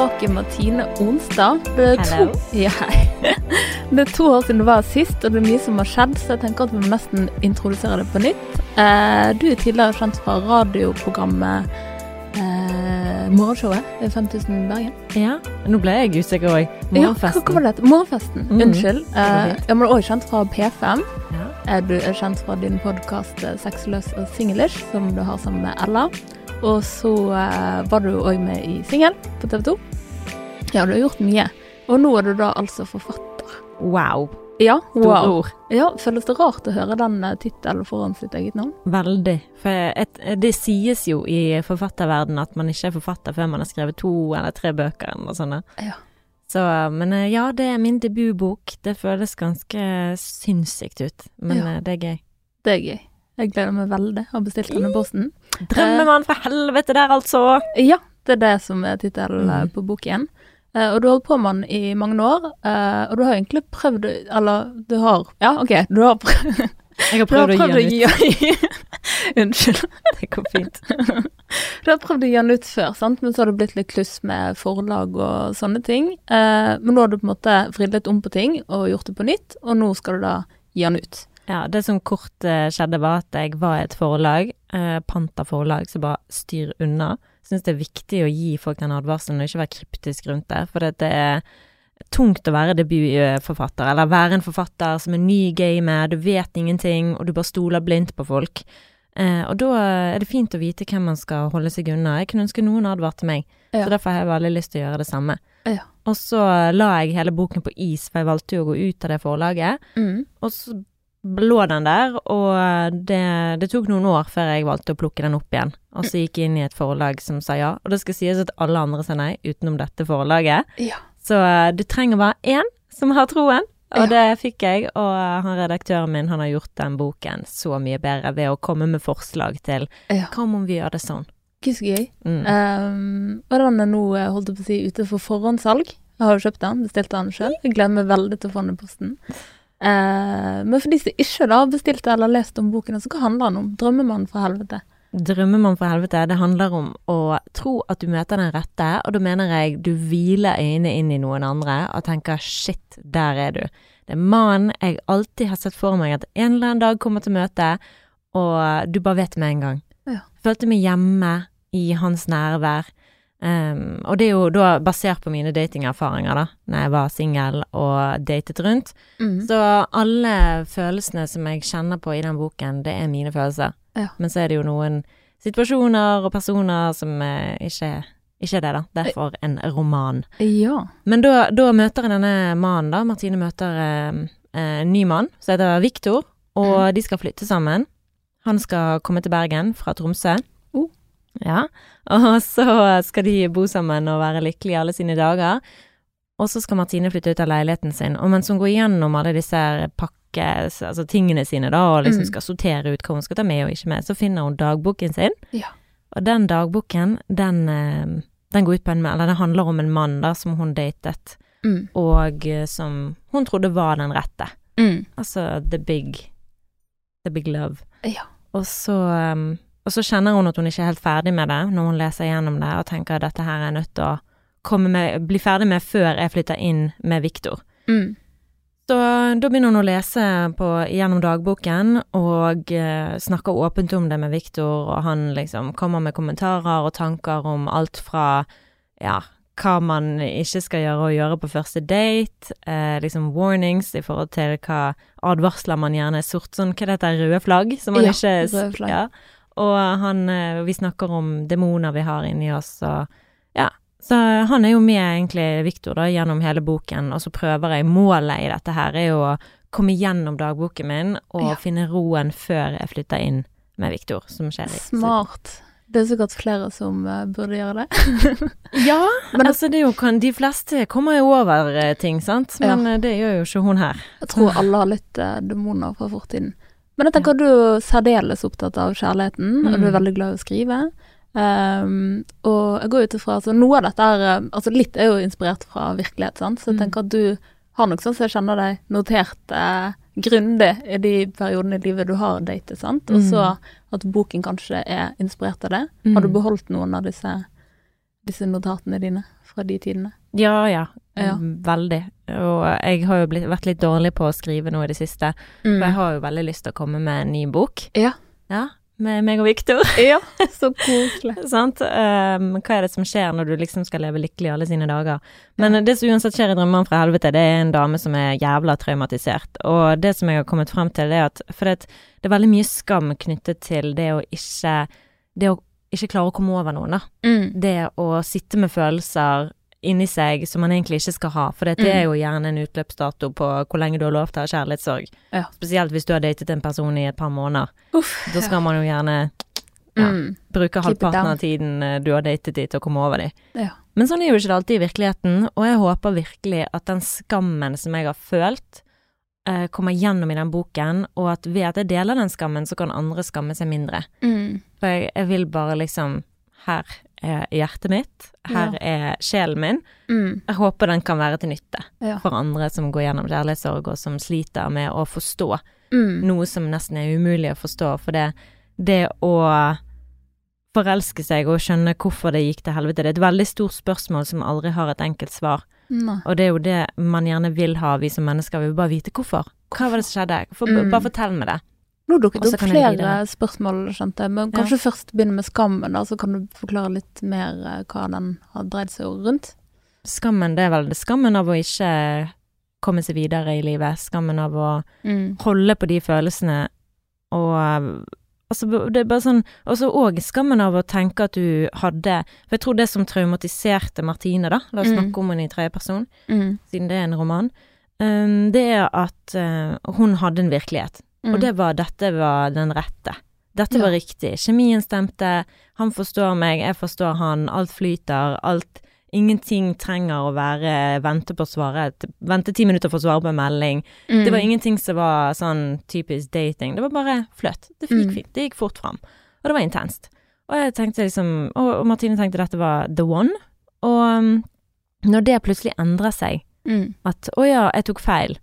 tilbake, Martine Onstad. Det er, to, ja, det er to år siden du var sist, og det er mye som har skjedd, så jeg tenker at vi må nesten introdusere det på nytt. Eh, du er tidligere kjent fra radioprogrammet eh, Morgenshowet i 5000 Bergen. Ja, nå ble jeg usikker òg. Ja, hva, var det? Morgenfesten. Mm. Unnskyld. Det Eh, men du er også kjent fra P5. Ja. Eh, Du er kjent fra din podkast Sexløs og singlish, som du har sammen med Ella. Og så uh, var du òg med i Singel på TV 2. Ja, du har gjort mye. Og nå er du da altså forfatter. Wow. Ja, wow. Ja, Føles det rart å høre den eh, tittelen foran sitt eget navn? Veldig. For et, det sies jo i forfatterverdenen at man ikke er forfatter før man har skrevet to eller tre bøker eller sånne. Ja. Så, men eh, ja, det er min debutbok. Det føles ganske sinnssykt ut, men Ja. eh, det er gøy. Det er gøy. Jeg gleder meg veldig. Har bestilt denne posten. Drømmemann fra helvete der, altså! Ja, det er det som er tittelen Mhm. på boken. Eh, og du har holdt på med den i mange år, eh, og du har egentlig prøvd Eller du har Ja, OK, du har prøvd, Jeg har du har prøvd å gi den ut. Unnskyld. Det går fint. Du har prøvd å gi den ut før, sant? men så har det blitt litt kluss med forlag og sånne ting. Eh, men nå har du på en måte vridd litt om på ting og gjort det på nytt, og nå skal du da gi den ut. Ja, det som kort skjedde var at jeg var et forlag, eh, Panta forlag, som bare styr unna. Syns det er viktig å gi folk den advarselen og ikke være kryptisk rundt det. For det er tungt å være debutforfatter, eller være en forfatter som er ny i gamet, du vet ingenting, og du bare stoler blindt på folk. Eh, og da er det fint å vite hvem man skal holde seg unna. Jeg kunne ønske noen advarte meg, Ja. så derfor har jeg veldig lyst til å gjøre det samme. Ja. Og så la jeg hele boken på is, for jeg valgte jo å gå ut av det forlaget. Mm. Og så lå den der, og det, det tok noen år før jeg valgte å plukke den opp igjen. Og så gikk jeg inn i et forlag som sa ja. Og det skal sies at alle andre sa nei, utenom dette forlaget. Ja. Så eh, du trenger bare én som har troen, og Ja. det fikk jeg. Og eh, han redaktøren min han har gjort den boken så mye bedre ved å komme med forslag til ja. hva om vi gjør det sånn? Ikke så gøy. Mm. Um, og den er nå eh, holdt jeg på å si, ute for forhåndssalg. Jeg har jo kjøpt den, bestilt den sjøl. Meg veldig til å få den i posten. Eh, men for de som ikke da har bestilt eller lest om boken, så hva handler den om? 'Drømmemann fra helvete'? Drømmemann fra helvete, det handler om å tro at du møter den rette, og da mener jeg du hviler øynene inn i noen andre og tenker shit, der er du. Det er mannen jeg alltid har sett for meg at en eller annen dag kommer til møte, og du bare vet med en gang. Ja. Følte meg hjemme i hans nærvær. Um, og det er jo da basert på mine datingerfaringer, da, når jeg var singel og datet rundt. Mm. Så alle følelsene som jeg kjenner på i den boken, det er mine følelser. Ja. Men så er det jo noen situasjoner og personer som eh, ikke, ikke er det, da. Derfor en roman. Ja. Men da, da møter jeg denne mannen, da. Martine møter eh, en ny mann som heter Viktor, og de skal flytte sammen. Han skal komme til Bergen fra Tromsø. Ja. Og så skal de bo sammen og være lykkelige alle sine dager. Og så skal Martine flytte ut av leiligheten sin, og mens hun går gjennom alle disse pakke, altså tingene sine, da, og liksom Mm. skal sortere ut hva hun skal ta med og ikke med, så finner hun dagboken sin. Ja. Og den dagboken, den, eh, den går ut på en Eller den handler om en mann da, som hun datet, Mm. og eh, som hun trodde var den rette. Mm. Altså the big The big love. Ja. Og så, um, og så kjenner hun at hun ikke er helt ferdig med det når hun leser gjennom det, og tenker at dette her er nødt til å med, bli ferdig med før jeg flytter inn med Viktor. Mm. Så da begynner hun å lese på, gjennom dagboken, og eh, snakker åpent om det med Viktor, og han liksom kommer med kommentarer og tanker om alt fra ja, hva man ikke skal gjøre og gjøre på første date, eh, liksom warnings i forhold til hva advarsler man gjerne er sort, sånn hva er dette, røde flagg, som man Ja, ikke røde flagg. Ja. Og han, eh, vi snakker om demoner vi har inni oss, og ja. Så han er jo med egentlig, Viktor, da, gjennom hele boken, og så prøver jeg Målet i dette her er jo å komme gjennom dagboken min og Ja. finne roen før jeg flytter inn med Viktor, som skjer i Smart. Det er sikkert flere som uh, burde gjøre det. Ja, Men- altså det er jo kan, De fleste kommer jo over uh, ting, sant, Ja. men eh, det gjør jo ikke hun her. Jeg tror alle har litt demoner fra fortiden. Men jeg tenker du er særdeles opptatt av kjærligheten, og du er Mm. veldig glad i å skrive. Um, og jeg går ut ifra altså noe av dette er eh, Altså litt er jo inspirert fra virkelighet, sant, så jeg Mm. tenker at du har nok sånn som jeg kjenner deg, notert eh, grundig i de periodene i livet du har datet, sant, og så Mm. at boken kanskje er inspirert av det. Har du Mm. beholdt noen av disse disse notatene dine fra de tidene? Ja, ja. Ja. Veldig. Og jeg har jo blitt, vært litt dårlig på å skrive noe i det siste. For jeg har jo veldig lyst til å komme med en ny bok. Ja. Ja, med meg og Viktor. ja, så koselig. Sant? Um, hva er det som skjer når du liksom skal leve lykkelig alle sine dager? Men det som uansett skjer i Drømmene fra helvete, det er en dame som er jævla traumatisert. Og det som jeg har kommet frem til, det er at For det, det er veldig mye skam knyttet til det å ikke Det å ikke klarer å komme over noen, da. Mm. Det å sitte med følelser inni seg som man egentlig ikke skal ha. For det Mm. er jo gjerne en utløpsdato på hvor lenge du har lov til å ha kjærlighetssorg. Ja. Spesielt hvis du har datet en person i et par måneder. Uff. Da skal man jo gjerne ja. Mm. bruke halvparten av tiden eh, du har datet de til å komme over de. Ja. Men sånn er jo ikke det alltid i virkeligheten, og jeg håper virkelig at den skammen som jeg har følt, eh, kommer gjennom i den boken, og at ved at jeg deler den skammen, så kan andre skamme seg mindre. Mm. For jeg, jeg vil bare liksom Her er hjertet mitt, her er sjelen min. Mm. Jeg håper den kan være til nytte Ja. for andre som går gjennom kjærlighetssorg, og som sliter med å forstå Mm. noe som nesten er umulig å forstå. For det, det å forelske seg og skjønne hvorfor det gikk til helvete, det er et veldig stort spørsmål som aldri har et enkelt svar. Nei. Og det er jo det man gjerne vil ha, vi som mennesker. Vi vil bare vite hvorfor. Hva var det som skjedde? For, Mm. Bare fortell meg det. Nå dukket det opp flere spørsmål, skjønte jeg, men kanskje først begynne med skammen, da, så kan du forklare litt mer eh, hva den har dreid seg rundt. Skammen, det er vel det skammen av å ikke komme seg videre i livet. Skammen av å Mm. holde på de følelsene og Altså, det er bare sånn Og så òg skammen av å tenke at du hadde For jeg tror det som traumatiserte Martine, da, la oss Mm. snakke om henne i tredje person, Mm. siden det er en roman, um, det er at uh, hun hadde en virkelighet. Mm. Og det var dette var den rette. Dette Ja. var riktig. Kjemien stemte, han forstår meg, jeg forstår han, alt flyter, alt Ingenting trenger å være vente på svaret, Vente ti minutter for å svare på en melding. Mm. Det var ingenting som var sånn typisk dating. Det var bare fløt. Det gikk Mm. fint. Det gikk fort fram. Og det var intenst. Og jeg tenkte liksom Og Martine tenkte dette var the one. Og um, når det plutselig endrer seg, mm. at å ja, jeg tok feil,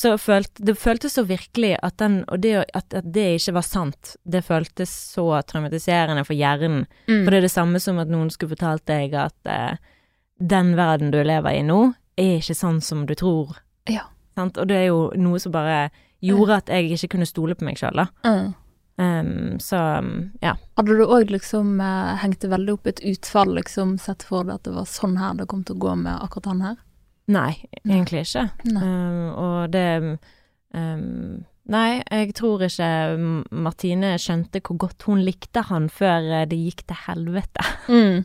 så følte det føltes så virkelig at den det, at, at det ikke var sant, det føltes så traumatiserende for hjernen. Mm. For det er det samme som at noen skulle fortalt deg at eh, den verden du lever i nå, er ikke sånn som du tror. Ja. Sant? Og det er jo noe som bare gjorde at jeg ikke kunne stole på meg sjøl, da. Mm. Um, så ja. Hadde du òg liksom eh, hengt veldig opp et utfall, liksom sett for deg at det var sånn her det kom til å gå med akkurat han her? Nei, egentlig ikke. Um, og det um, Nei, jeg tror ikke Martine skjønte hvor godt hun likte han før eh, det gikk til helvete. Mm.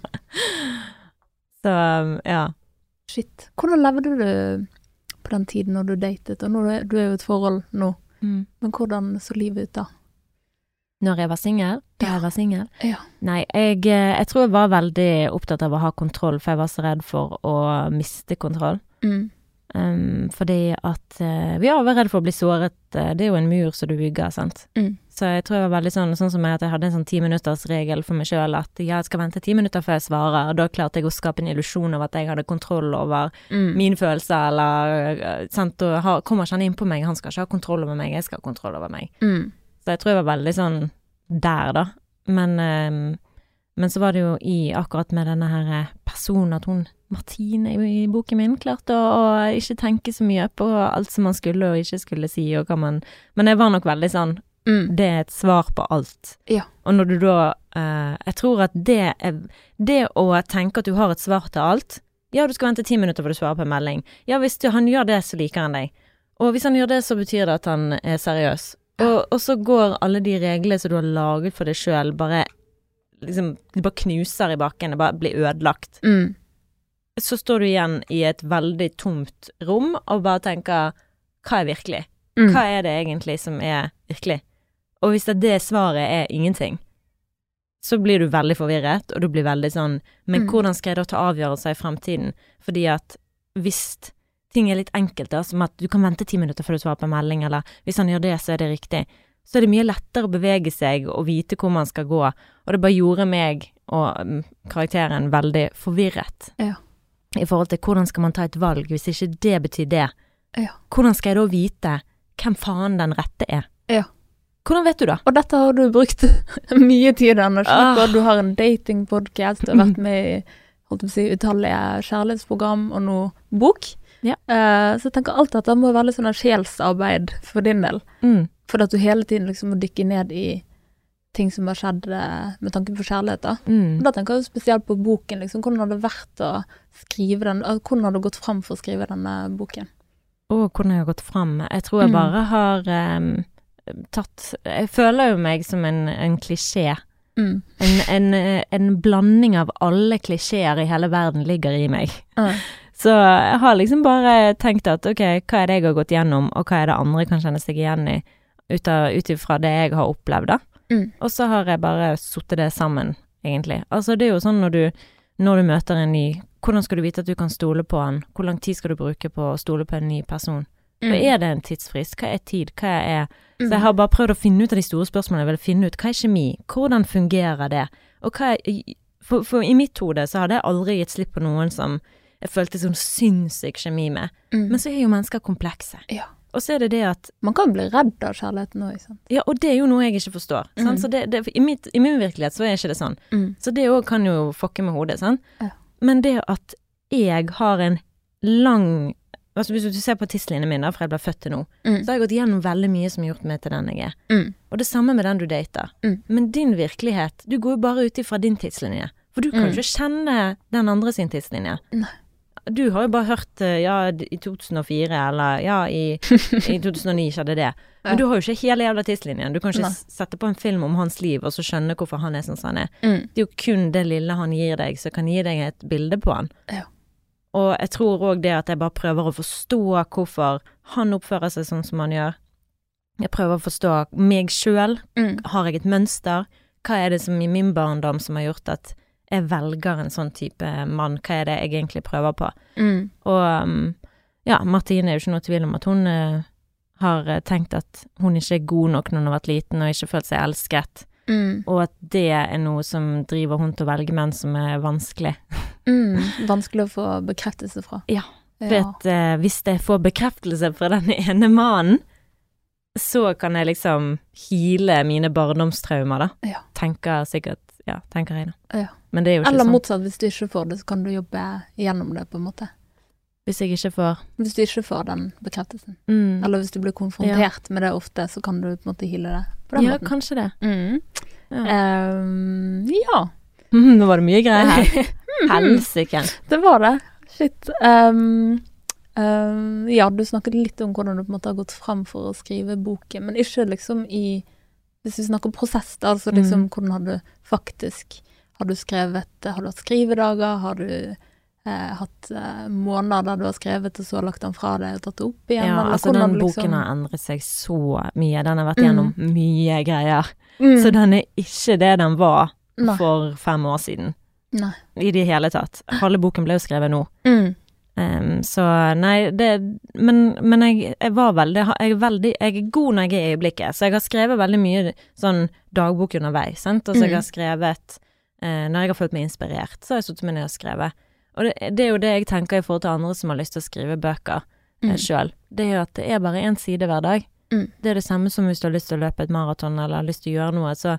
Så um, ja. Shit. Hvordan levde du på den tiden når du datet, og nå du er jo i et forhold nå, Mm. men hvordan så livet ut da? Når jeg var singel? Da Ja. jeg var singel? Ja. Nei, jeg, eh, jeg tror jeg var veldig opptatt av å ha kontroll, for jeg var så redd for å miste kontroll. Mm. Um, fordi at uh, vi er var redd for å bli såret. eh, det er jo en mur som du bygger, sant. Mm. Så jeg tror jeg var veldig sånn, sånn som jeg, at jeg hadde en sånn timinuttersregel for meg sjøl, at ja, jeg skal vente ti minutter før jeg svarer, og da klarte jeg å skape en illusjon av at jeg hadde kontroll over Mm. mine følelser, eller uh, sant, og ha, kommer ikke han inn på meg, han skal ikke ha kontroll over meg, jeg skal ha kontroll over meg. Mm. Så jeg tror jeg var veldig sånn der, da. Men, ehm, men så var det jo i akkurat med denne her eh, personen at hun, Martine i, i boken min, klarte å, å ikke tenke så mye på alt som man skulle og ikke skulle si, og hva man Men jeg var nok veldig sånn Mm. Det er et svar på alt. Ja. Og når du da eh, Jeg tror at det er Det å tenke at du har et svar til alt Ja, du skal vente ti minutter før du svarer på en melding. Ja, hvis du, han gjør det, så liker han deg. Og hvis han gjør det, så betyr det at han er seriøs. Og, og så går alle de reglene som du har laget for deg sjøl, bare liksom De bare knuser i bakken, det bare blir ødelagt. Mm. Så står du igjen i et veldig tomt rom og bare tenker Hva er virkelig? Mm. Hva er det egentlig som er virkelig? Og hvis det, det svaret er ingenting, så blir du veldig forvirret, og du blir veldig sånn Men Mm. hvordan skal jeg da ta avgjørelser i fremtiden? Fordi at hvis ting er litt enkelt, da, som at du kan vente ti minutter før du svarer på en melding, eller hvis han gjør det, så er det riktig, så er det mye lettere å bevege seg og vite hvor man skal gå, og det bare gjorde meg og mm, karakteren veldig forvirret. Ja. I forhold til hvordan skal man ta et valg hvis ikke det betyr det? Ja. Hvordan skal jeg da vite hvem faen den rette er? Ja. Hvordan vet du det? Og dette har du brukt mye tid, Anders. Ah. Og Du har en datingpodkast, du har vært med i si, utallige kjærlighetsprogram og nå bok. Ja. Uh, så jeg tenker alt dette må være litt sånn sjelsarbeid for din del. Mm. For at du hele tiden liksom må dykke ned i ting som har skjedd med tanke på kjærlighet. da. Mm. Da tenker jeg spesielt på boken. liksom, Hvordan har det vært å skrive den? eh, Hvordan har det gått fram for å skrive denne boken? Og hvordan jeg har gått fram. Jeg tror jeg Mm. bare har um, tatt Jeg føler jo meg som en, en klisjé. Mm. En, en, en blanding av alle klisjeer i hele verden ligger i meg. Så jeg har liksom bare tenkt at ok, hva er det jeg har gått gjennom, og hva er det andre kan kjenne seg igjen i, ut ifra det jeg har opplevd, da. Mm. Og så har jeg bare satt det sammen, egentlig. Altså, det er jo sånn når du, når du møter en ny Hvordan skal du vite at du kan stole på han? Hvor lang tid skal du bruke på å stole på en ny person? Mm. Hva er det en tidsfrist? Hva er tid? Hva er Så jeg har bare prøvd å finne ut av de store spørsmålene. Jeg vil finne ut hva er kjemi? Hvordan fungerer det? Og hva er For, for i mitt hode så hadde jeg aldri gitt slipp på noen som jeg følte sånn sinnssyk kjemi med. Mm. Men så er jo mennesker komplekse. Ja. Og så er det det at Man kan bli redd av kjærligheten òg, sant. Ja, og det er jo noe jeg ikke forstår. Mm. Så det, det, i, mitt, I min virkelighet så er ikke det sånn. Mm. Så det òg kan jo fucke med hodet, sant. Ja. Men det at jeg har en lang Altså Hvis du ser på tidslinjen min da, fra jeg ble født til nå, Mm. så har jeg gått gjennom veldig mye som har gjort meg til den jeg er. Mm. Og det samme med den du dater. Mm. Men din virkelighet, du går jo bare ut ifra din tidslinje. For du kan jo Mm. ikke kjenne den andre sin tidslinje. Nei. Du har jo bare hørt eh, ja, i 2004, eller ja, i, i 2009 skjedde det. Men du har jo ikke hele jævla tidslinjen. Du kan ikke Nei. sette på en film om hans liv og så skjønne hvorfor han er sånn som han er. Mm. Det er jo kun det lille han gir deg, som kan gi deg et bilde på han. Ja. Og jeg tror òg det at jeg bare prøver å forstå hvorfor han oppfører seg sånn som han gjør. Jeg prøver å forstå meg sjøl. Mm. Har jeg et mønster? Hva er det som i min barndom som har gjort at jeg velger en sånn type mann? Hva er det jeg egentlig prøver på? Mm. Og um, ja, Martine er jo ikke noe tvil om at hun eh, har eh, tenkt at hun ikke er god nok når hun har vært liten og ikke følt seg elsket, Mm. og at det er noe som driver hun til å velge menn som er vanskelig. Mm. Vanskelig å få bekreftelse fra. Ja, Ja. For at eh, hvis jeg får bekreftelse fra den ene mannen, så kan jeg liksom hile mine barndomstraumer, da. Ja. Tenker sikkert Ja, tenker jeg, da. Ja. Men det er jo ikke Eller sånn. motsatt, hvis du ikke får det, så kan du jobbe gjennom det, på en måte. Hvis jeg ikke får Hvis du ikke får den bekreftelsen. mm. Eller hvis du blir konfrontert med det ofte, så kan du på en måte hyle det på den Ja, måten. kanskje det. Mm. Ja. Um, ja. Nå var det mye greier her. Helsike. det var det. Shit. Um, um, ja, du snakket litt om hvordan du på en måte har gått fram for å skrive boken, men ikke liksom i Hvis vi snakker prosess, da, altså liksom Mm. hvordan har du faktisk Har du skrevet Har du hatt skrivedager? Har du eh, hatt eh, måneder der du har skrevet og så lagt den fra deg og tatt det opp igjen? Ja, eller altså den liksom- boken har endret seg så mye. Den har vært Mm. mye greier. Mm. Så den er ikke det den var Nei. for fem år siden. Nei. I det hele tatt. Halve boken ble jo skrevet nå. Mm. Ehm, så nei, det Men, men jeg, jeg var veldig jeg, er veldig jeg er god når jeg er i øyeblikket, så jeg har skrevet veldig mye sånn dagbok underveis, sant. Altså jeg Mm. har skrevet uh, Når jeg har følt meg inspirert, så har jeg sittet meg ned og skrevet. Og det, det er jo det jeg tenker i forhold til andre som har lyst til å skrive bøker Mm. eh, sjøl. Det er jo at det er bare én side hver dag. Mm. Det er det samme som hvis du har lyst til å løpe et maraton eller har lyst til å gjøre noe, så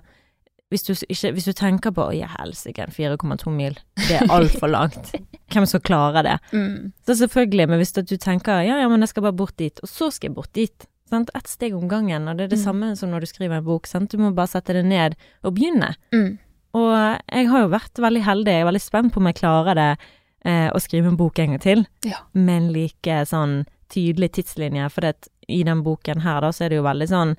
hvis du, ikke, hvis du tenker på 'å, ja, helsike, 4,2 mil', det er altfor langt. Hvem skal klare det? Mm. Så selvfølgelig, men hvis du tenker ja, ja, men jeg skal bare bort dit, og så skal jeg bort dit. Sant? Ett steg om gangen, og det er det Mm. samme som når du skriver en bok. Sant? Du må bare sette det ned og begynne. Mm. Og jeg har jo vært veldig heldig, jeg er veldig spent på om jeg klarer det eh, å skrive en bok en gang til, Ja. med en like sånn tydelig tidslinje, for det, i den boken her da, så er det jo veldig sånn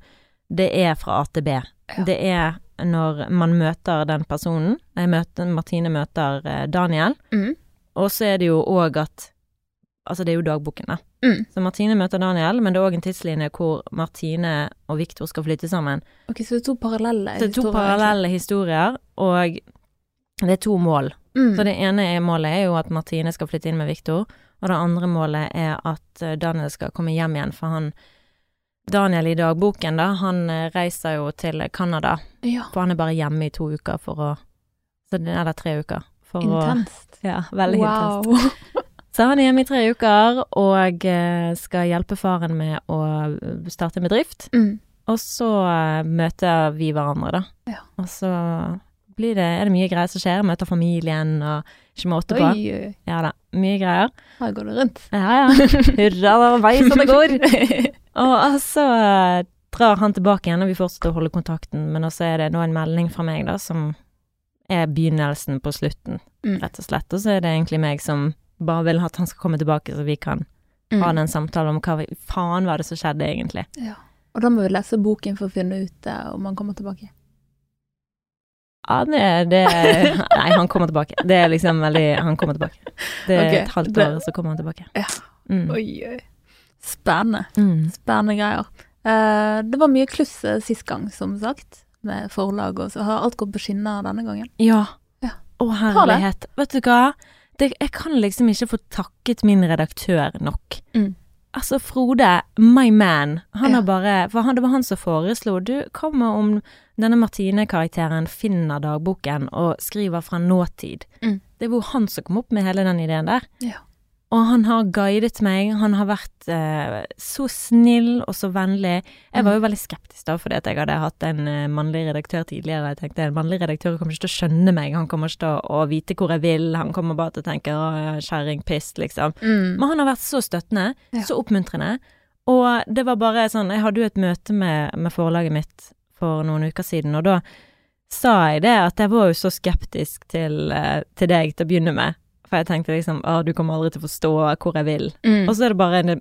Det er fra A til B. Ja. Det er når man møter den personen. Møter, Martine møter eh, Daniel. Mm. Og så er det jo òg at Altså, det er jo dagboken, da. Mm. Så Martine møter Daniel, men det er òg en tidslinje hvor Martine og Viktor skal flytte sammen. Ok, så det er to parallelle Så det er to historier, parallelle historier, og det er to mål. Mm. Så det ene målet er jo at Martine skal flytte inn med Viktor, og det andre målet er at eh, Daniel skal komme hjem igjen, for han Daniel i dagboken, da, han eh, reiser jo til Canada, Ja. for han er bare hjemme i to uker for å Eller tre uker. For Intenst. Å, ja, veldig intenst. wow. Så han er hjemme i tre uker og eh, skal hjelpe faren med å eh, starte en bedrift. Mm. Og så møter vi hverandre, da. Ja. Og så blir det, er det mye greier som skjer. Møter familien og ikke måte på. Oi. Ja da, mye greier. Her går det rundt. Ja, ja. Hurra, vei som det går. Og så eh, drar han tilbake igjen, og vi fortsetter å holde kontakten, men også er det nå en melding fra meg, da, som er begynnelsen på slutten, Mm. rett og slett. Og så er det egentlig meg som bare vil at han skal komme tilbake, så vi kan ha Mm. den samtalen om hva faen var det som skjedde, egentlig. Ja. Og da må vi lese boken for å finne ut uh, om han kommer tilbake. Ja, det, det Nei, han kommer tilbake. Det er liksom veldig Han kommer tilbake. Det er okay. et halvt år, år, så kommer han tilbake. Ja. Mm. Oi, oi. Spennende. Mm. Spennende greier. Uh, det var mye kluss eh, sist gang, som sagt, med forlag, og så har alt gått på skinner denne gangen. Ja. Ja. Å, herlighet. Vet du hva? Det, jeg kan liksom ikke få takket min redaktør nok. Mm. Altså, Frode, my man, han Ja. har bare For han, det var han som foreslo Du, hva med om denne Martine-karakteren finner dagboken og skriver fra nåtid? Mm. Det var jo han som kom opp med hele den ideen der. Ja. Og han har guidet meg, han har vært eh, så snill og så vennlig. Jeg var jo veldig skeptisk da, fordi at jeg hadde hatt en eh, mannlig redaktør tidligere. Jeg tenkte en mannlig redaktør kommer ikke til å skjønne meg, han kommer ikke til å, å vite hvor jeg vil, han kommer bare til å tenke å, kjerring, piss, liksom. Mm. Men han har vært så støttende, Ja. så oppmuntrende. Og det var bare sånn Jeg hadde jo et møte med, med forlaget mitt for noen uker siden, og da sa jeg det at jeg var jo så skeptisk til, eh, til deg til å begynne med. For jeg tenkte liksom å, du kommer aldri til å forstå hvor jeg vil. Mm. Og så er det bare det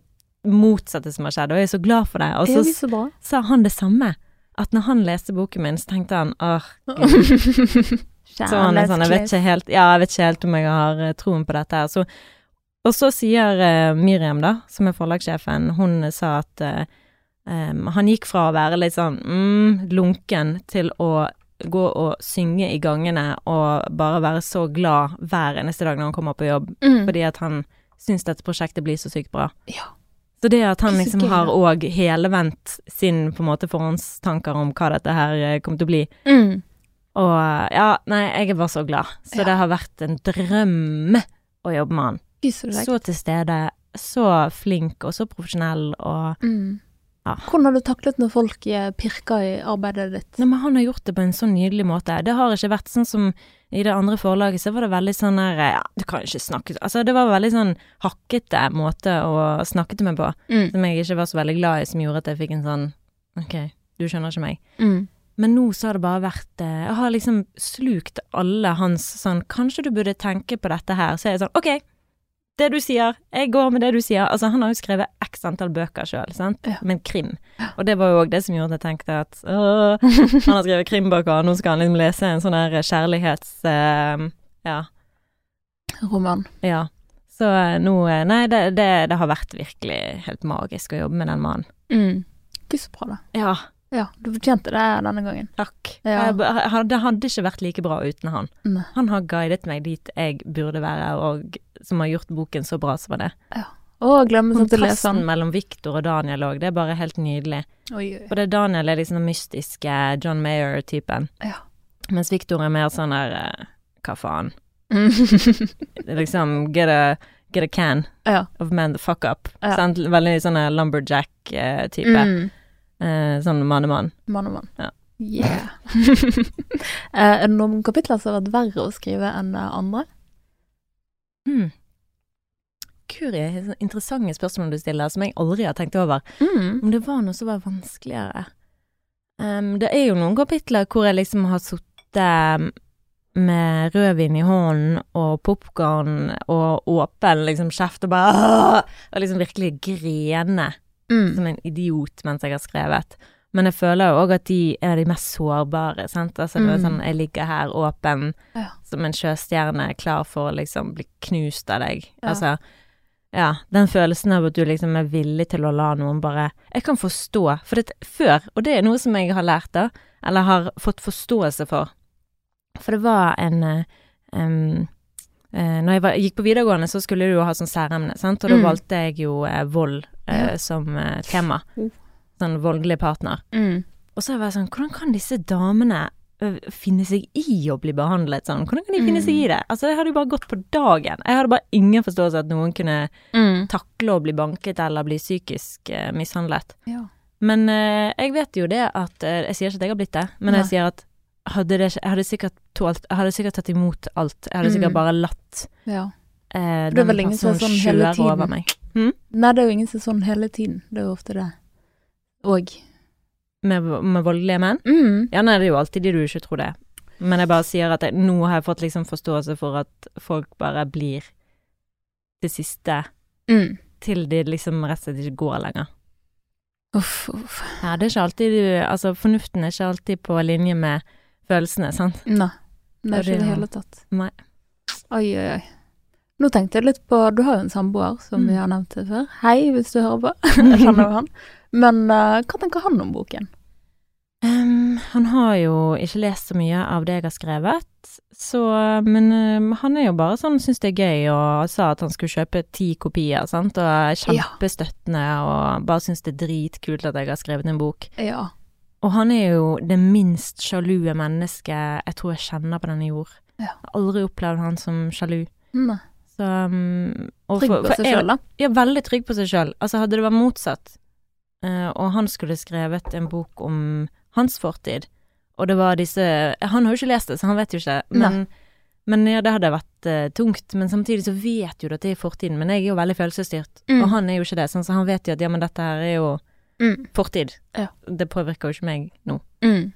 motsatte som har skjedd, og jeg er så glad for det. Og så så bra. sa han det samme. At når han leste boken min, så tenkte han åh, så han er sånn, jeg vet ikke helt Ja, jeg vet ikke helt om jeg har eh, troen på dette her. Så, og så sier uh, Miriam, da, som er forlagssjefen, hun sa at uh, um, han gikk fra å være litt sånn mm, lunken til å gå og synge i gangene og bare være så glad hver eneste dag når han kommer på jobb, mm. fordi at han syns dette prosjektet blir så sykt bra. Ja. Så det at han liksom har òg helevendt sin på en måte forhåndstanker om hva dette her eh, kommer til å bli, Mm. og ja, nei, jeg er bare så glad. Så Ja. det har vært en drøm å jobbe med han. Så. Så til stede, så flink og så profesjonell og Mm. Ja. Hvordan har du taklet når folk eh, pirker i arbeidet ditt? Nei, men han har gjort det på en så nydelig måte. Det har ikke vært sånn som i det andre forlaget, så var det veldig sånn der Ja, du kan ikke snakke Altså, det var veldig sånn hakkete måte å snakke til meg på, Mm. som jeg ikke var så veldig glad i, som gjorde at jeg fikk en sånn Ok, du skjønner ikke meg. Mm. Men nå så har det bare vært eh, Jeg har liksom slukt alle hans sånn Kanskje du burde tenke på dette her. Så er jeg sånn OK, det du sier. Jeg går med det du sier. Altså, han har jo skrevet x antall bøker sjøl, sant. Ja. Men krim. Og det var jo òg det som gjorde at jeg tenkte at åh, han har skrevet krimbøker, og nå skal han liksom lese en sånn her kjærlighets... Uh, ja. Roman. Ja. Så eh, nå eh, Nei, det, det, det har vært virkelig helt magisk å jobbe med den mannen. Mm. Gud, så bra, da. Ja, Ja, du fortjente det denne gangen. takk. Ja. Det hadde ikke vært like bra uten han. Ne. Han har guidet meg dit jeg burde være, og som har gjort boken så bra som det. Ja. Å, glemme glemmer sånn til å lese den. mellom Victor og Daniel òg, det er bare helt nydelig. Oi, oi. For det Daniel er liksom den mystiske John Mayer-typen, Ja. mens Victor er mer sånn der eh, Hva faen? Mm. Liksom get a, get a can ja. of man the fuck up. Ja. Sant? Veldig sånn lumberjack-type. Mm. Eh, sånn mannemann. Mann og mann. Ja. Yeah. Eh, er det noen kapitler som har vært verre å skrive enn eh, andre? Hmm. Kuri, interessante spørsmål du stiller, som jeg aldri har tenkt over. Mm. Om det var noe som var vanskeligere Um, Det er jo noen kapitler hvor jeg liksom har sittet med rødvin i hånden og popkorn og åpen liksom kjeft og bare Og liksom virkelig grene Mm. som en idiot mens jeg har skrevet. Men jeg føler jo òg at de er de mest sårbare, sant. Altså det er Mm. sånn jeg ligger her åpen Ja. som en sjøstjerne, klar for å liksom bli knust av deg. Ja. Altså ja, den følelsen av at du liksom er villig til å la noen bare Jeg kan forstå, for det før, og det er noe som jeg har lært da, eller har fått forståelse for, for det var en um, eh, når jeg var, gikk på videregående, så skulle du jo ha sånn særemne, sant, og da Mm. valgte jeg jo uh, vold uh, som tema. Sånn voldelig partner. Mm. Og så var jeg sånn, hvordan kan disse damene finne seg i å bli behandlet sånn? Hvordan kan de finne Mm. seg i det? Altså, det hadde jo bare gått på dagen. Jeg hadde bare ingen forståelse at noen kunne Mm. takle å bli banket eller bli psykisk eh, mishandlet. Ja. Men eh, jeg vet jo det at Jeg sier ikke at jeg har blitt det, men Nei. jeg sier at hadde det, jeg hadde sikkert tålt Jeg hadde sikkert tatt imot alt. Jeg hadde sikkert Mm. bare latt Ja. eh, Det den er personen sånn hele over meg. Nei, det er jo ingen som er sånn hele tiden. Det er jo ofte det. Og Med, med voldelige menn. mm. Ja, nei, det er jo alltid de du ikke tror det. Men jeg bare sier at jeg, nå har jeg fått liksom forståelse for at folk bare blir det siste Mm. til de liksom rett og slett ikke går lenger. Uff, uff. Ja, det er ikke alltid du Altså, fornuften er ikke alltid på linje med følelsene, sant? Nei. Det er ikke i det hele tatt. Nei. Oi, oi, oi. Nå tenkte jeg litt på Du har jo en samboer, som Mm. vi har nevnt før. Hei, hvis du hører på. jeg kjenner jo han. Men uh, hva tenker han om boken? Um, han har jo ikke lest så mye av det jeg har skrevet, så Men ehm, han er jo bare sånn, syns det er gøy, og sa at han skulle kjøpe ti kopier, sant, og er kjempestøttende, og bare syns det er dritkult at jeg har skrevet en bok. Ja. Og han er jo det minst sjalue mennesket jeg tror jeg kjenner på denne jord. Ja. Jeg har aldri opplevd han som sjalu. Nei. Så um, Trygg på for seg jeg- sjøl, da. Ja, veldig trygg på seg sjøl. Altså, hadde det vært motsatt, og han skulle skrevet en bok om hans fortid, og det var disse Han har jo ikke lest det, så han vet jo ikke, men, men ja, det hadde vært uh, tungt. Men samtidig så vet jo du at det er i fortiden, men jeg er jo veldig følelsesstyrt, Mm. og han er jo ikke det, sånn, så han vet jo at ja, men dette her er jo Mm. fortid. Ja. Det påvirker jo ikke meg nå. Mm.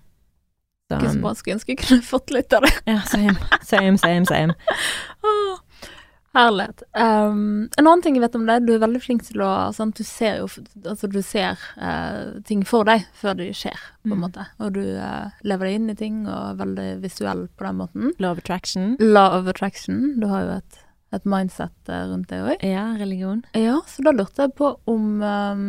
Så, bra, skulle ønske jeg kunne fått litt av det. Ja, same, same, same, same. Åh, Herlighet. Um, en annen ting jeg vet om deg, du er veldig flink til å sant, Du ser jo altså du ser uh, ting for deg før de skjer, på en Mm. måte. Og du uh, lever deg inn i ting og er veldig visuell på den måten. Love attraction. Law of attraction. Du har jo et, et mindset eh, rundt det òg. Ja, religion. Ja, så da lurte jeg på om um,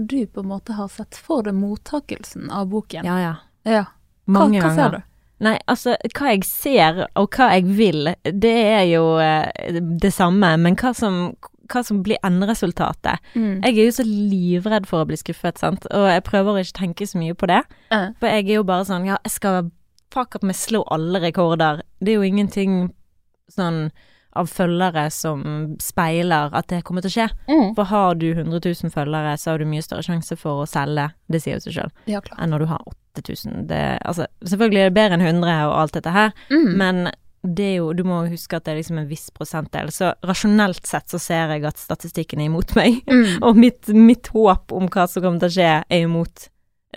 du på en måte har sett for deg mottakelsen av boken. Ja, ja. Ja. Hva, Mange hva ganger. ser du? Nei, altså, hva jeg ser og hva jeg vil, det er jo eh, det samme, men hva som, hva som blir enderesultatet Mm. Jeg er jo så livredd for å bli skuffet, sant, og jeg prøver å ikke tenke så mye på det. Uh. For jeg er jo bare sånn, ja, jeg skal fuck up med slå alle rekorder. Det er jo ingenting sånn av følgere som speiler at det kommer til å skje. mm. For har du 100 000 følgere, så har du mye større sjanse for å selge, det sier jo seg sjøl, Ja, enn når du har 8000. Det, altså, selvfølgelig er det bedre enn 100 og alt dette her, Mm. men det er jo, du må huske at det er liksom en viss prosentdel. Så rasjonelt sett så ser jeg at statistikken er imot meg. Mm. Og mitt, mitt håp om hva som kommer til å skje, er imot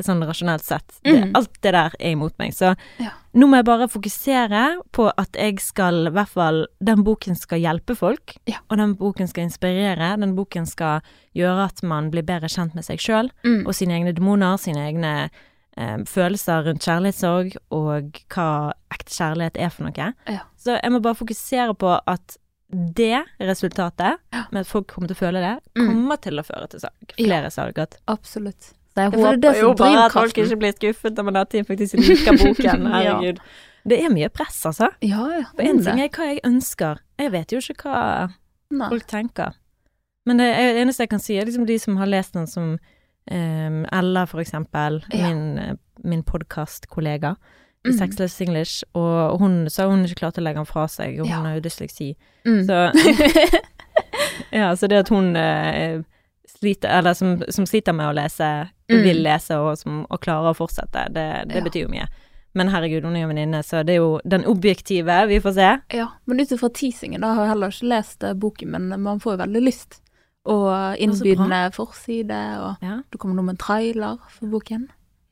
sånn rasjonelt sett. Det, Mm. alt det der er imot meg. Så Ja. nå må jeg bare fokusere på at jeg skal, i hvert fall, den boken skal hjelpe folk. Ja. Og den boken skal inspirere. Den boken skal gjøre at man blir bedre kjent med seg sjøl Mm. og sine egne demoner, sine egne eh, følelser rundt kjærlighetssorg, og hva ekte kjærlighet er for noe. Ja. Så jeg må bare fokusere på at det resultatet, med at folk kommer til å føle det, Mm. kommer til å føre til salg. Flere salg. Absolutt. Så hun Ja, det er jo bare at folk ikke blir skuffet når man har tid faktisk liker boken. Ja. Det er mye press, altså. Ja, ja. For én ting er hva jeg ønsker. Jeg vet jo ikke hva Nei. folk tenker. Men det er- det eneste jeg kan si, er liksom de som har lest den som um, Ella, for eksempel, Ja. min, eh, min podkastkollega i Mhm. Sexless English, og hun sa hun ikke klarte å legge den fra seg, og hun Ja. har jo dysleksi. Mm. Så Ja, så det at hun eh, sliter, som, som sliter med å lese, Mm. vil lese og, som, og klarer å fortsette, det, det Ja. betyr jo mye. Men herregud, hun er jo venninne, så det er jo den objektive, vi får se. Ja, men ut ifra teasingen, da har jeg heller ikke lest eh, boken, men man får jo veldig lyst. Og innbydende forside, og Ja. det kommer noe med en trailer for boken,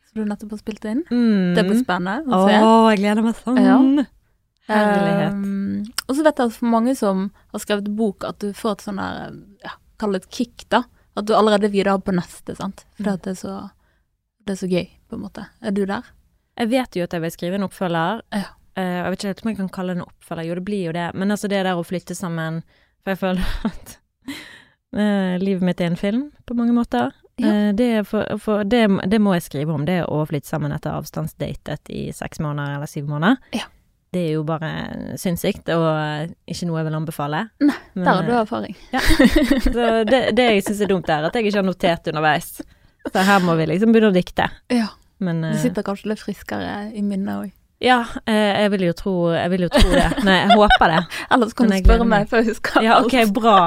som du nettopp har spilt inn. Mm. Det blir spennende Å, å jeg gleder meg sånn. Herlighet. Um, og så vet jeg at for mange som har skrevet bok, at du får et sånn der, ja, kall det et kick, da. At du allerede er videre på neste, sant. For det så, det er så gøy, på en måte. Er du der? Jeg vet jo at jeg vil skrive en oppfølger. Ja. Eh, jeg vet ikke helt om jeg kan kalle det en oppfølger, jo det blir jo det. Men altså det der å flytte sammen For jeg føler at eh, livet mitt er en film, på mange måter. Ja. Eh, det, for, for det, det må jeg skrive om, det å flytte sammen etter avstandsdatet i seks måneder eller syv måneder. Ja. Det er jo bare sinnssykt, og ikke noe jeg vil anbefale. Nei, Men, Der har du erfaring. erfaring. Så det, det jeg syns er dumt, er at jeg ikke har notert underveis. Så her må vi liksom begynne å dikte. Ja. Men Du eh, sitter kanskje litt friskere i minnet òg. Ja, eh, jeg vil tro Jeg vil jo tro det. Nei, jeg håper det. Ellers kan Men du spørre meg. før for jeg husker Ja, ok, bra.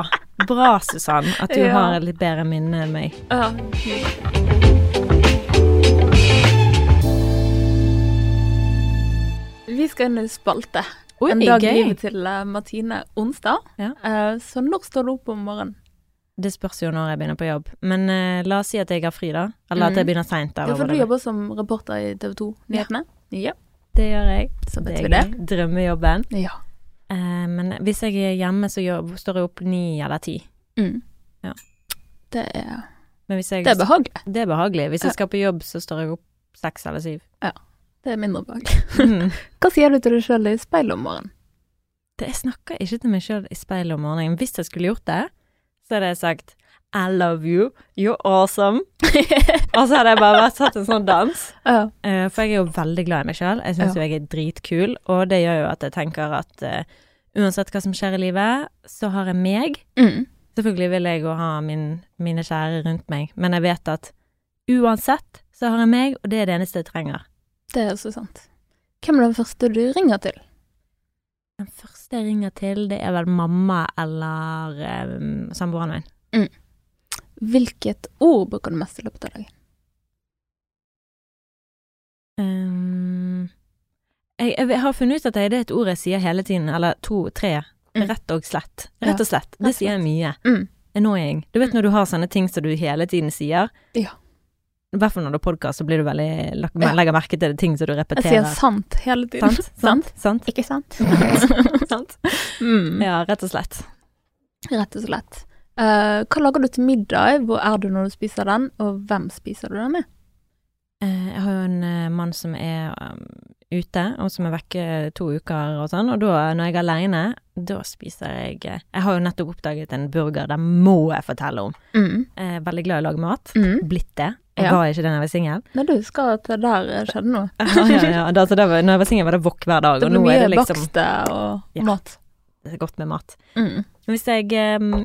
Bra, Susann, at du Ja. har et litt bedre minne enn meg. Ja. Skal inn i spalte. Oi, en dag gøy. til eh, Martine onsdag. Ja. Eh, så når står du opp om morgenen? Det spørs jo når jeg begynner på jobb. Men uh, la oss si at jeg har fri, da. Eller at Mhm. jeg begynner seint. Ja, for du jobber som reporter i TV 2 Nyhetene. Ja. Det gjør jeg. Så Det vet er vi det. Drømmejobben. Ja. Uh, men hvis jeg er hjemme, så gjør, står jeg opp ni eller ti. Mm. Ja. Det er, jeg det er behagelig. Det er behagelig. Hvis Ja. jeg skal på jobb, så står jeg opp seks eller syv. Det er mindre behagelig. Mhm. Hva sier du til deg sjøl i speilet om morgenen? Det, jeg snakker ikke til meg sjøl i speilet om morgenen. Hvis jeg skulle gjort det, så hadde jeg sagt I love you, you're awesome. Og så hadde jeg bare vært satt en sånn dans. Eh, for jeg er jo veldig glad i meg sjøl. Jeg syns Ja. jo jeg er dritkul, og det gjør jo at jeg tenker at uh, uansett hva som skjer i livet, så har jeg meg. Mm. Selvfølgelig vil jeg jo ha min, mine kjære rundt meg, men jeg vet at uansett så har jeg meg, og det er det eneste jeg trenger. Det er også sant. Hvem er den første du ringer til? Den første jeg ringer til, det er vel mamma eller um, samboeren min. Hvilket ord bruker du mest i løpet av dagen? Um, jeg, jeg har funnet ut at det er et ord jeg sier hele tiden, eller to, tre. Mm. Rett og slett. Ja, Rett og slett. Det sier jeg mye. Mm. Annoying. Du vet når du har sånne ting som du hele tiden sier? Ja. I hvert fall når du har podkast, så blir du veldig legger merke til ting som du repeterer. Jeg sier sant hele tiden. Sant? Sant? Sant? Ikke sant? Sant? mm. Ja, rett og slett. Rett og slett. Uh, hva lager du til middag? Hvor er du når du spiser den, og hvem spiser du den med? Uh, Jeg har jo en uh, mann som er um, ute, og som er vekke to uker og sånn, og da, når jeg er aleine, da spiser jeg Jeg har jo nettopp oppdaget en burger, den må jeg fortelle om. Mm. Jeg er veldig glad i å lage mat. Mm. Blitt det. Jeg Ja. var ikke det da jeg var singel. Nei, du husker at det der skjedde noe. ja, ja, ja. Da, så da var, når jeg var singel, var det wok hver dag, Det og nå mye er det liksom bakste og Ja. mat. det er godt med mat. Mm. Hvis jeg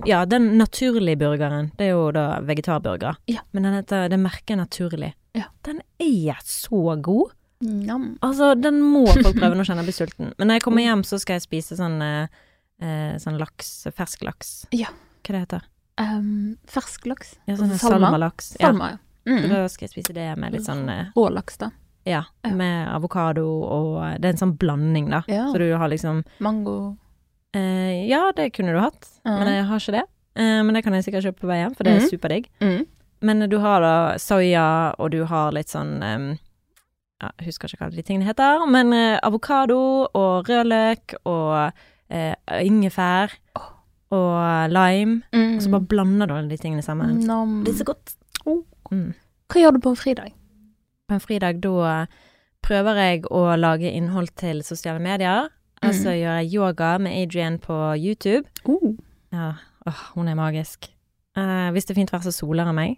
Ja, den naturlige burgeren, det er jo da vegetarburger. Ja. Men den heter Det merket Naturlig. Ja. Den er så god. Nam. Altså, den må folk prøve, nå kjenner jeg blir sulten. Men når jeg kommer hjem, så skal jeg spise sånn eh, eh, sånn laks, fersk laks. Ja. Hva det heter Um, fersk laks. Ja, sånn Salma? salmalaks. Salma, ja. Så Mm. da skal jeg spise det med litt sånn Rålaks, da. Ja, Ja. med avokado og Det er en sånn blanding, da. Ja. Så du har liksom Mango. eh, Ja, det kunne du hatt, mm. men jeg har ikke det. Eh, men det kan jeg sikkert kjøpe på vei hjem, for det er mm. superdigg. Mm. Men du har da soya, og du har litt sånn um, ja, Jeg husker ikke hva de tingene heter, men eh, avokado og rødløk og eh, ingefær Oh og lime. Mm. Og så bare blander du alle de tingene sammen. Nom. Det er så godt. Oh. Mm. Hva gjør du på en fridag? På en fridag da prøver jeg å lage innhold til sosiale medier. Mm. Altså gjør jeg yoga med Adrian på YouTube. Oh. Ja, åh, hun er magisk. Eh, hvis det er fint vær, så soler jeg meg.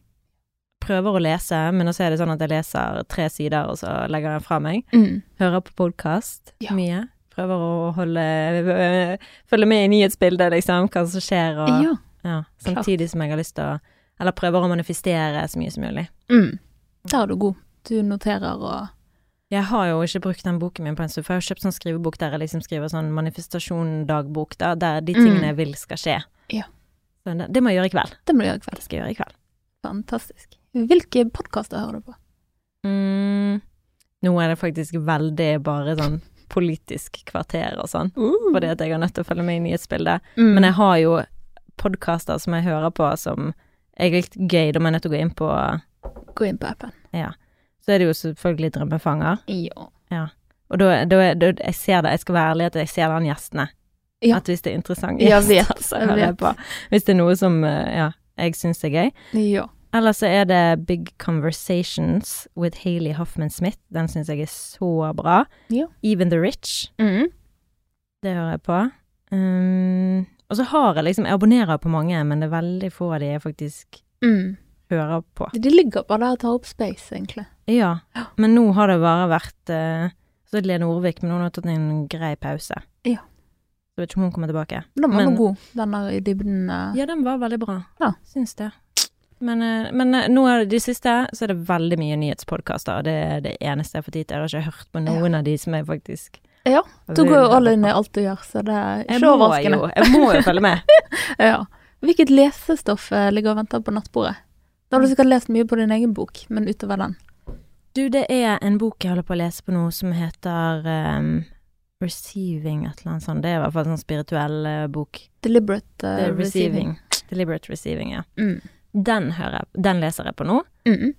Prøver å lese, men også er det sånn at jeg leser tre sider, og så legger jeg fra meg. Mm. Hører på podkast Ja. mye. Prøver å holde Følge med i nyhetsbildet, liksom, hva som skjer, og Ja. ja, Samtidig som jeg har lyst til å Eller prøver å manifestere så mye som mulig. Mm. Der er du god. Du noterer og Jeg har jo ikke brukt den boken min på en stund, for jeg har kjøpt sånn skrivebok der jeg liksom skriver sånn manifestasjon-dagbok, da, der de tingene Mm. jeg vil skal skje. Ja. Så det, det må jeg gjøre i kveld. Det må du gjøre i kveld. Det skal jeg gjøre i kveld. Fantastisk. Hvilke podkaster hører du på? Mm, nå er det faktisk veldig bare sånn politisk kvarter og sånn, fordi at jeg har nødt til å følge med i nyhetsbildet. Mm. Men jeg har jo podkaster som jeg hører på som er litt gøy, da jeg nødt til å gå inn på Gå inn på appen. Ja. Så er det jo selvfølgelig Drømmefanger. Ja. ja. Og da, da, da jeg ser det, jeg skal være ærlig at jeg ser det an gjestene. Ja. At hvis det er interessant Jeg vet, så hører jeg vet. på. Hvis det er noe som eh, ja, jeg syns er gøy. Ja. Eller så er det Big Conversations with Hailey Hoffman Smith. Den syns jeg er så bra. Ja. Even the Rich. Mm. Det hører jeg på. Um, og så har jeg liksom Jeg abonnerer på mange, men det er veldig få av de jeg faktisk Mm. hører på. De ligger bare der og tar opp space, egentlig. Ja, Ja. men nå har det bare vært uh, Så er det Lene Orvik, men hun har tatt en grei pause. Ja. Så vet ikke om hun kommer tilbake. Den var Men- god, den der i dybden. Uh... Ja, den var veldig bra. Ja. Syns det. Men, eh, men nå er det de siste, så er det veldig mye nyhetspodkaster. Det er det eneste jeg fått tid til. Jeg har ikke hørt på noen av de som jeg faktisk Ja, Du går jo all in i alt du gjør, så det er ikke overraskende. jeg må jo følge med. Ja. Hvilket lesestoff eh, ligger og venter på nattbordet? Da har du sikkert lest mye på din egen bok, men utover den. Du, det er en bok jeg holder på å lese på nå som heter um, Receiving, et eller annet sånt. Det er i hvert fall en sånn spirituell uh, bok. Deliberate uh, receiving. receiving. Deliberate receiving, ja. Mm. Den hører Den leser jeg på nå. Mm.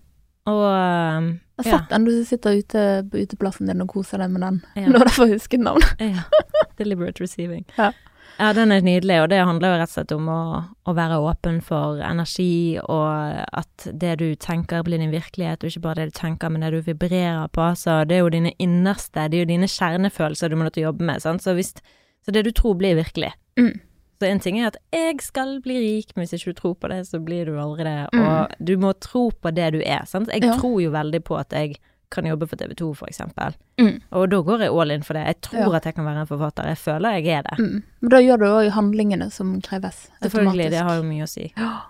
Og um, Jeg har sett den, du sitter ute på uteplassen din og koser deg med den. ja. Nå derfor jeg husket navnet. Ja. Deliberate receiving. Ja. Ja, den er nydelig, og det handler jo rett og slett om å, å være åpen for energi, og at det du tenker blir din virkelighet, og ikke bare det du tenker, men det du vibrerer på. Så det er jo dine innerste, det er jo dine kjernefølelser du må nødt til å jobbe med, sant. Så, hvis, så det du tror blir virkelig. Mm. Så en ting er at 'jeg skal bli rik', men hvis ikke du tror på det, så blir du aldri det. Mm. Og du må tro på det du er, sant. Jeg Ja. tror jo veldig på at jeg kan jobbe for TV 2, for eksempel. Mm. Og da går jeg all in for det. Jeg tror Ja. at jeg kan være en forfatter. Jeg føler jeg er det. Mm. Men da gjør du òg handlingene som kreves. Selvfølgelig, det har jo mye å si. Ja.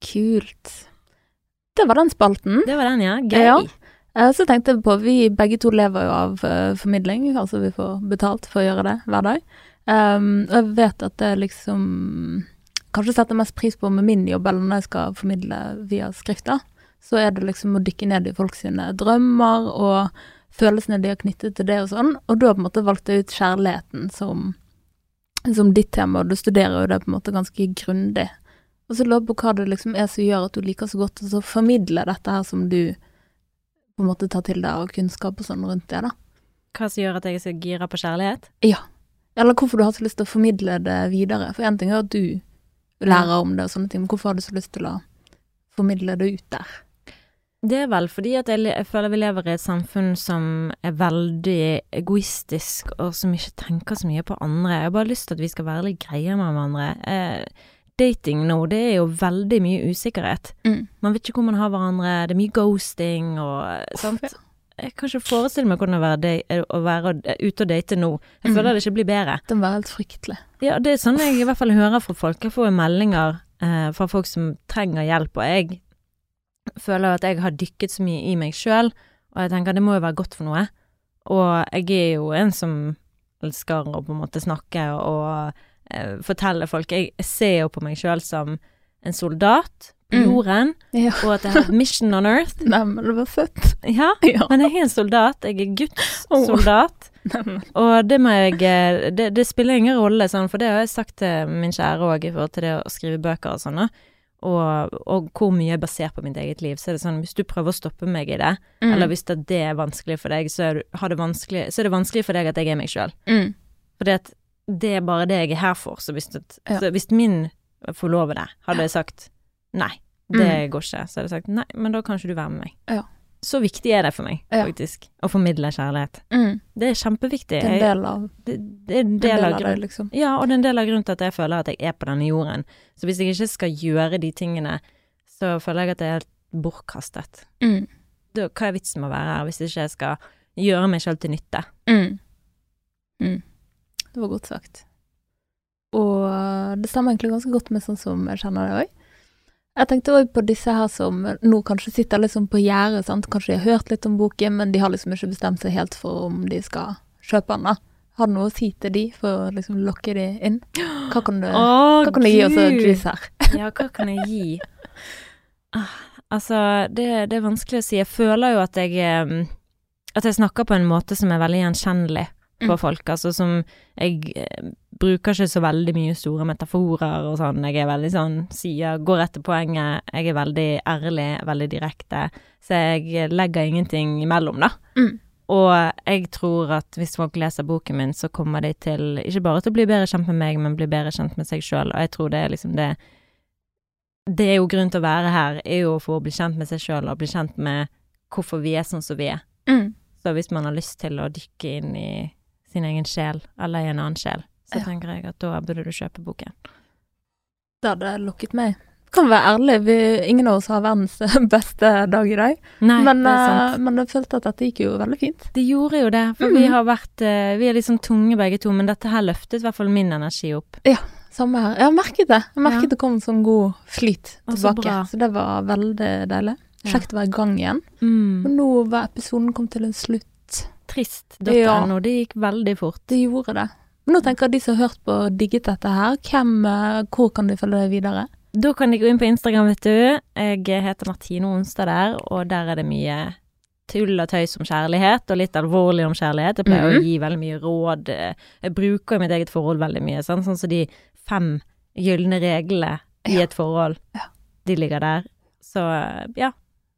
Kult. Det var den spalten. Det var den, ja. Gøy. Ja. Eh, Så tenkte jeg på, vi begge to lever jo av eh, formidling, altså vi får betalt for å gjøre det hver dag. Um, og jeg vet at det liksom Kanskje setter mest pris på med min jobb, eller når jeg skal formidle via skrifter, så er det liksom å dykke ned i folks drømmer og følelsene de har knyttet til det og sånn, og da på en måte valgte jeg ut kjærligheten som, som ditt tema, og du studerer jo det på en måte ganske grundig. Og så lurer på hva det liksom er som gjør at du liker så godt å formidle dette her som du på en måte tar til deg av kunnskap og sånn rundt det, da. Hva som gjør at jeg er så gira på kjærlighet? Eller hvorfor du har så lyst til å formidle det videre. For én ting er at du lærer om det og sånne ting, men hvorfor har du så lyst til å formidle det ut der? Det er vel fordi at jeg, jeg føler vi lever i et samfunn som er veldig egoistisk, og som ikke tenker så mye på andre. Jeg har bare lyst til at vi skal være litt greie med hverandre. Eh, dating nå, det er jo veldig mye usikkerhet. Mm. Man vet ikke hvor man har hverandre, det er mye ghosting og sant. ja. Jeg kan ikke forestille meg hvordan det er å være, å være ute og date nå. Jeg Mm. føler det ikke blir bedre. Det må være helt fryktelig. Ja, det er sånn jeg i hvert fall hører fra folk. Jeg får jo meldinger eh, fra folk som trenger hjelp, og jeg føler at jeg har dykket så mye i meg sjøl, og jeg tenker det må jo være godt for noe. Og jeg er jo en som elsker å på en måte snakke og eh, fortelle folk. Jeg ser jo på meg sjøl som en soldat. Jorden, Ja. og at jeg har et mission on earth. Nei, men det var søtt. Ja, Ja. men jeg er en soldat. Jeg er Guds soldat. Nei, Og det må jeg eh, det, det spiller ingen rolle, sånn, for det har jeg sagt til min kjære òg i forhold til det å skrive bøker og sånn, og, og hvor mye er basert på mitt eget liv. Så er det sånn, hvis du prøver å stoppe meg i det, Mm. eller hvis det, det er vanskelig for deg, så er, det vanskelig, så er det vanskelig for deg at jeg er meg sjøl. Mm. Fordi at det er bare det jeg er her for. Så hvis, det, Ja. så hvis min forlovede hadde sagt nei, det Mm. går ikke, så hadde jeg sagt nei, men da kan ikke du være med meg. Ja. Så viktig er det for meg, faktisk, å formidle kjærlighet. Mm. Det er kjempeviktig. Det er en del av, det, det er en en del, av av det, liksom. Ja, og det er en del av grunnen til at jeg føler at jeg er på denne jorden. Så hvis jeg ikke skal gjøre de tingene, så føler jeg at det er helt bortkastet. Mm. Da, hva er vitsen med å være her hvis ikke jeg skal gjøre meg selv til nytte? Mm. Mm. Det var godt sagt. Og det stemmer egentlig ganske godt med sånn som jeg kjenner det òg. Jeg tenkte òg på disse her som nå kanskje sitter liksom på gjerdet. Kanskje de har hørt litt om boken, men de har liksom ikke bestemt seg helt for om de skal kjøpe den, da. Har du noe å si til de for å liksom lokke de inn? Hva kan du, hva kan du gi oss av juice her? Ja, hva kan jeg gi? Ah, altså, det, det er vanskelig å si. Jeg føler jo at jeg eh, At jeg snakker på en måte som er veldig gjenkjennelig for Mm. folk. Altså som Jeg eh, bruker ikke så veldig mye store metaforer og sånn. Jeg er veldig sånn sier Går etter poenget. Jeg er veldig ærlig, veldig direkte. Så jeg legger ingenting imellom, da. Mm. Og jeg tror at hvis folk leser boken min, så kommer de til ikke bare til å bli bedre kjent med meg, men bli bedre kjent med seg sjøl. Og jeg tror det er liksom det Det er jo grunn til å være her, er jo for å bli kjent med seg sjøl og bli kjent med hvorfor vi er sånn som vi er. Mm. Så hvis man har lyst til å dykke inn i sin egen sjel, eller i en annen sjel, så Ja. tenker jeg at da burde du kjøpe boken. Det hadde lukket meg. Kan være ærlig, vi, ingen av oss har verdens beste dag i dag. Nei, men, det er eh, sant. men jeg følte at dette gikk jo veldig fint. Det gjorde jo det, for vi Mhm. har vært eh, Vi er sånn tunge begge to, men dette her løftet i hvert fall min energi opp. Ja, Samme her. Jeg har merket det. Jeg merket Ja. det kom en sånn god flyt tilbake. så. Så, det var veldig deilig. Kjekt å være i gang igjen. Mm. Og nå var episoden kommet til en slutt. Trist.no. Ja. Det gikk veldig fort. Det gjorde det. Men nå tenker jeg de som har hørt på og digget dette her, hvem, eh, hvor kan de følge deg videre? Da kan de gå inn på Instagram, vet du. Jeg heter Martine Onstad der, og der er det mye tull og tøys om kjærlighet, og litt alvorlig om kjærlighet. Jeg pleier Mhm. å gi veldig mye råd. eh, Jeg bruker mitt eget forhold veldig mye, sånn som de fem gylne reglene i et forhold. Ja. De ligger der. Så eh, ja.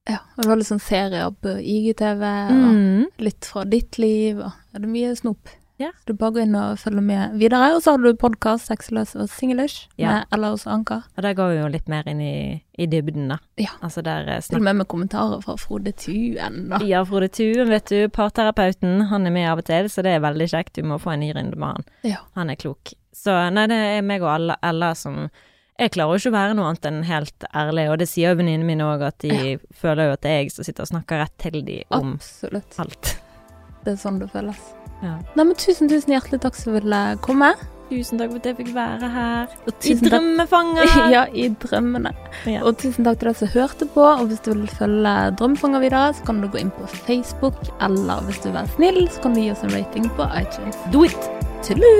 Ja, og det var litt sånn serier på IGTV, og Mm. litt fra ditt liv, og ja, det er mye snop. Ja. Du bare går inn og følger med videre. Og så har du podkast 'Sexløs og singlish' Ja. med Ella hos Anker. Og der går vi jo litt mer inn i, i dybden, da. Ja. Altså der eh, Til og med med kommentarer fra Frode Tuen. da. Ja, Frode Tuen, vet du, parterapeuten, han er med av og til, så det er veldig kjekt. Du må få en ny runde med han. Ja. Han er klok. Så nei, det er meg og Ella, Ella som Jeg klarer jo ikke å være noe annet enn helt ærlig, og det sier jo venninnene mine òg, at de føler jo at det er jeg som sitter og snakker rett til de om Absolutt. alt. Det er sånn det føles. Ja. Nei, men tusen, tusen hjertelig takk som ville komme. Tusen takk for at jeg fikk være her. I drømmefanger! Ja, i drømmene. Ja. Og tusen takk til dere som hørte på. Og hvis du vil følge Drømmefanger videre, så kan du gå inn på Facebook. Eller hvis du vil være snill, så kan du gi oss en rating på iTunes. Do it! Tudelu!